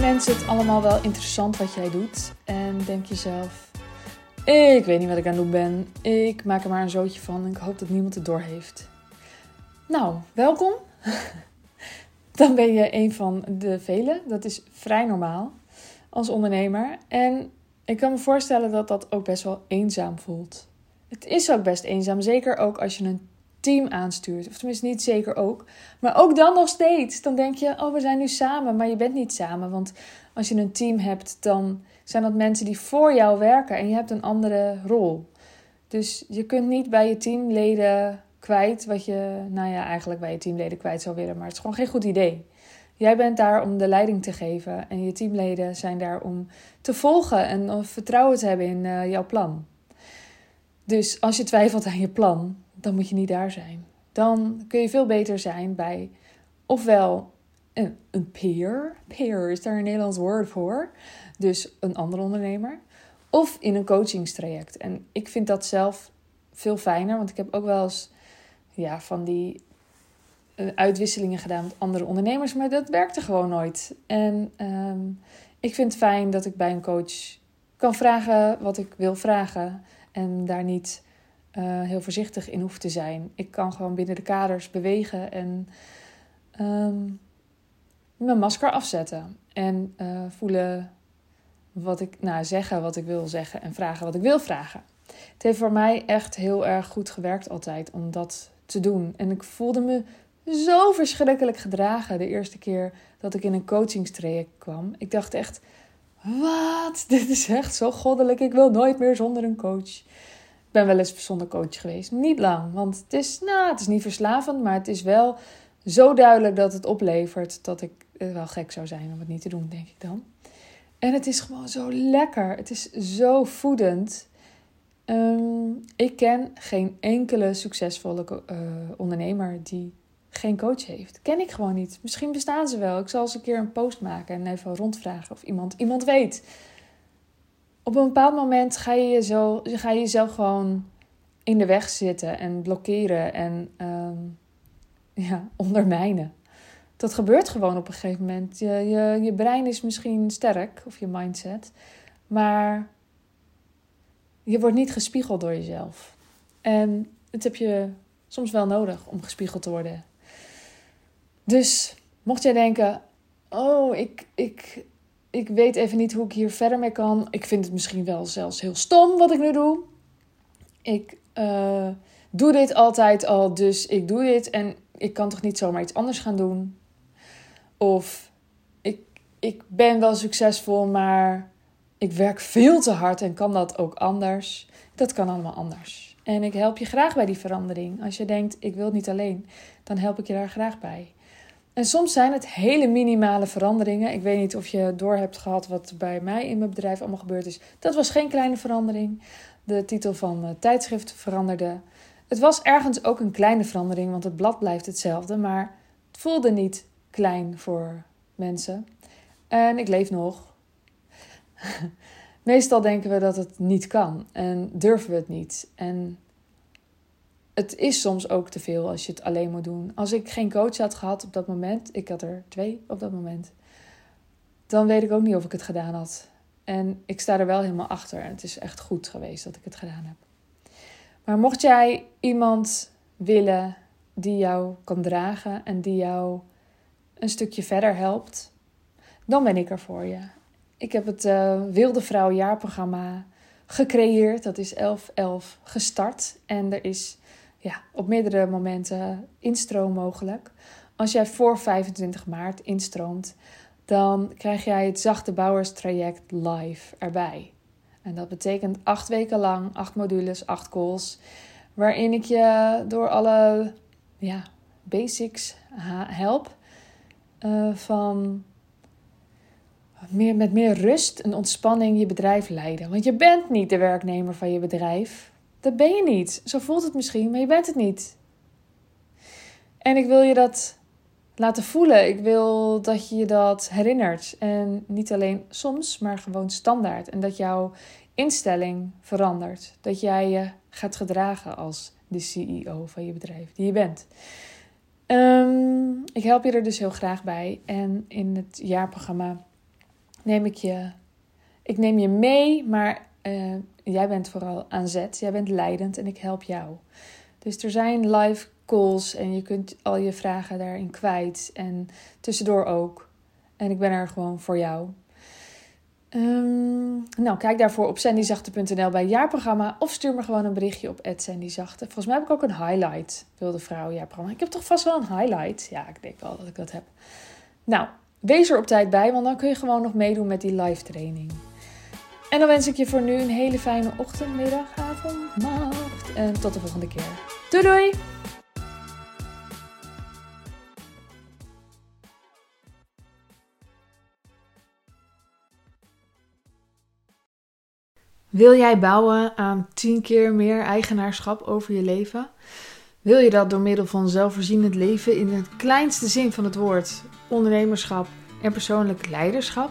mensen het allemaal wel interessant wat jij doet? En denk jezelf, ik weet niet wat ik aan het doen ben. Ik maak er maar een zootje van en ik hoop dat niemand het doorheeft. Nou, welkom. Dan ben je een van de velen. Dat is vrij normaal als ondernemer. En ik kan me voorstellen dat dat ook best wel eenzaam voelt. Het is ook best eenzaam, zeker ook als je een team aanstuurt. Of tenminste niet zeker ook. Maar ook dan nog steeds. Dan denk je, oh we zijn nu samen. Maar je bent niet samen. Want als je een team hebt, dan zijn dat mensen die voor jou werken. En je hebt een andere rol. Dus je kunt niet bij je teamleden kwijt wat je, nou ja, eigenlijk bij je teamleden kwijt zou willen. Maar het is gewoon geen goed idee. Jij bent daar om de leiding te geven. En je teamleden zijn daar om te volgen en vertrouwen te hebben in uh, jouw plan. Dus als je twijfelt aan je plan, dan moet je niet daar zijn. Dan kun je veel beter zijn bij ofwel een, een peer. Peer is daar een Nederlands woord voor. Dus een andere ondernemer. Of in een coachingstraject. En ik vind dat zelf veel fijner, want ik heb ook wel eens ja, van die eh, uitwisselingen gedaan met andere ondernemers, maar dat werkte gewoon nooit. En ehm, ik vind het fijn dat ik bij een coach kan vragen wat ik wil vragen en daar niet uh, heel voorzichtig in hoef te zijn. Ik kan gewoon binnen de kaders bewegen en um, mijn masker afzetten. En uh, voelen wat ik, nou, zeggen wat ik wil zeggen en vragen wat ik wil vragen. Het heeft voor mij echt heel erg goed gewerkt altijd om dat te doen. En ik voelde me zo verschrikkelijk gedragen de eerste keer dat ik in een coachingstraject kwam. Ik dacht echt, wat? Dit is echt zo goddelijk. Ik wil nooit meer zonder een coach ben wel eens zonder coach geweest. Niet lang, want het is, nou, het is niet verslavend, maar het is wel zo duidelijk dat het oplevert dat ik wel gek zou zijn om het niet te doen, denk ik dan. En het is gewoon zo lekker. Het is zo voedend. Ehm, ik ken geen enkele succesvolle uh, ondernemer die geen coach heeft. Ken ik gewoon niet. Misschien bestaan ze wel. Ik zal eens een keer een post maken en even rondvragen of iemand, iemand weet op een bepaald moment ga je, zo, ga je jezelf gewoon in de weg zitten en blokkeren en um, ja, ondermijnen. Dat gebeurt gewoon op een gegeven moment. Je, je, je brein is misschien sterk, of je mindset, maar je wordt niet gespiegeld door jezelf. En het heb je soms wel nodig om gespiegeld te worden. Dus mocht jij denken: Oh, ik, ik, ik weet even niet hoe ik hier verder mee kan. Ik vind het misschien wel zelfs heel stom wat ik nu doe. Ik uh, doe dit altijd al, dus ik doe dit en ik kan toch niet zomaar iets anders gaan doen. Of ik, ik ben wel succesvol, maar ik werk veel te hard en kan dat ook anders. Dat kan allemaal anders. En ik help je graag bij die verandering. Als je denkt, ik wil het niet alleen, dan help ik je daar graag bij. En soms zijn het hele minimale veranderingen. Ik weet niet of je door hebt gehad wat bij mij in mijn bedrijf allemaal gebeurd is. Dat was geen kleine verandering. De titel van het tijdschrift veranderde. Het was ergens ook een kleine verandering, want het blad blijft hetzelfde. Maar het voelde niet klein voor mensen. En ik leef nog. Meestal denken we dat het niet kan en durven we het niet. En het is soms ook te veel als je het alleen moet doen. Als ik geen coach had gehad op dat moment, ik had er twee op dat moment, dan weet ik ook niet of ik het gedaan had. En ik sta er wel helemaal achter en het is echt goed geweest dat ik het gedaan heb. Maar mocht jij iemand willen die jou kan dragen en die jou een stukje verder helpt, dan ben ik er voor je. Ik heb het uh, Wilde Vrouw jaarprogramma gecreëerd. Dat is 11-11 gestart. En er is ja, op meerdere momenten instroom mogelijk. Als jij voor 25 maart instroomt, dan krijg jij het Zachte Bouwers traject live erbij. En dat betekent acht weken lang, acht modules, acht calls, waarin ik je door alle ja, basics help. Uh, van meer, met meer rust en ontspanning je bedrijf leiden. Want je bent niet de werknemer van je bedrijf. Dat ben je niet. Zo voelt het misschien, maar je bent het niet. En ik wil je dat laten voelen. Ik wil dat je je dat herinnert. En niet alleen soms, maar gewoon standaard. En dat jouw instelling verandert. Dat jij je gaat gedragen als de CEO van je bedrijf, die je bent. Um, ik help je er dus heel graag bij. En in het jaarprogramma neem ik je, ik neem je mee, maar uh, jij bent vooral aan zet. Jij bent leidend en ik help jou. Dus er zijn live calls en je kunt al je vragen daarin kwijt. En tussendoor ook. En ik ben er gewoon voor jou. Um, nou, kijk daarvoor op sandyzachte.nl bij jaarprogramma. Of stuur me gewoon een berichtje op sandyzachte. Volgens mij heb ik ook een highlight. Wilde vrouw jaarprogramma. Ik heb toch vast wel een highlight. Ja, ik denk wel dat ik dat heb. Nou, wees er op tijd bij, want dan kun je gewoon nog meedoen met die live training. En dan wens ik je voor nu een hele fijne ochtend, middag, avond, nacht. En tot de volgende keer. Doei doei! Wil jij bouwen aan 10 keer meer eigenaarschap over je leven? Wil je dat door middel van zelfvoorzienend leven in de kleinste zin van het woord, ondernemerschap en persoonlijk leiderschap?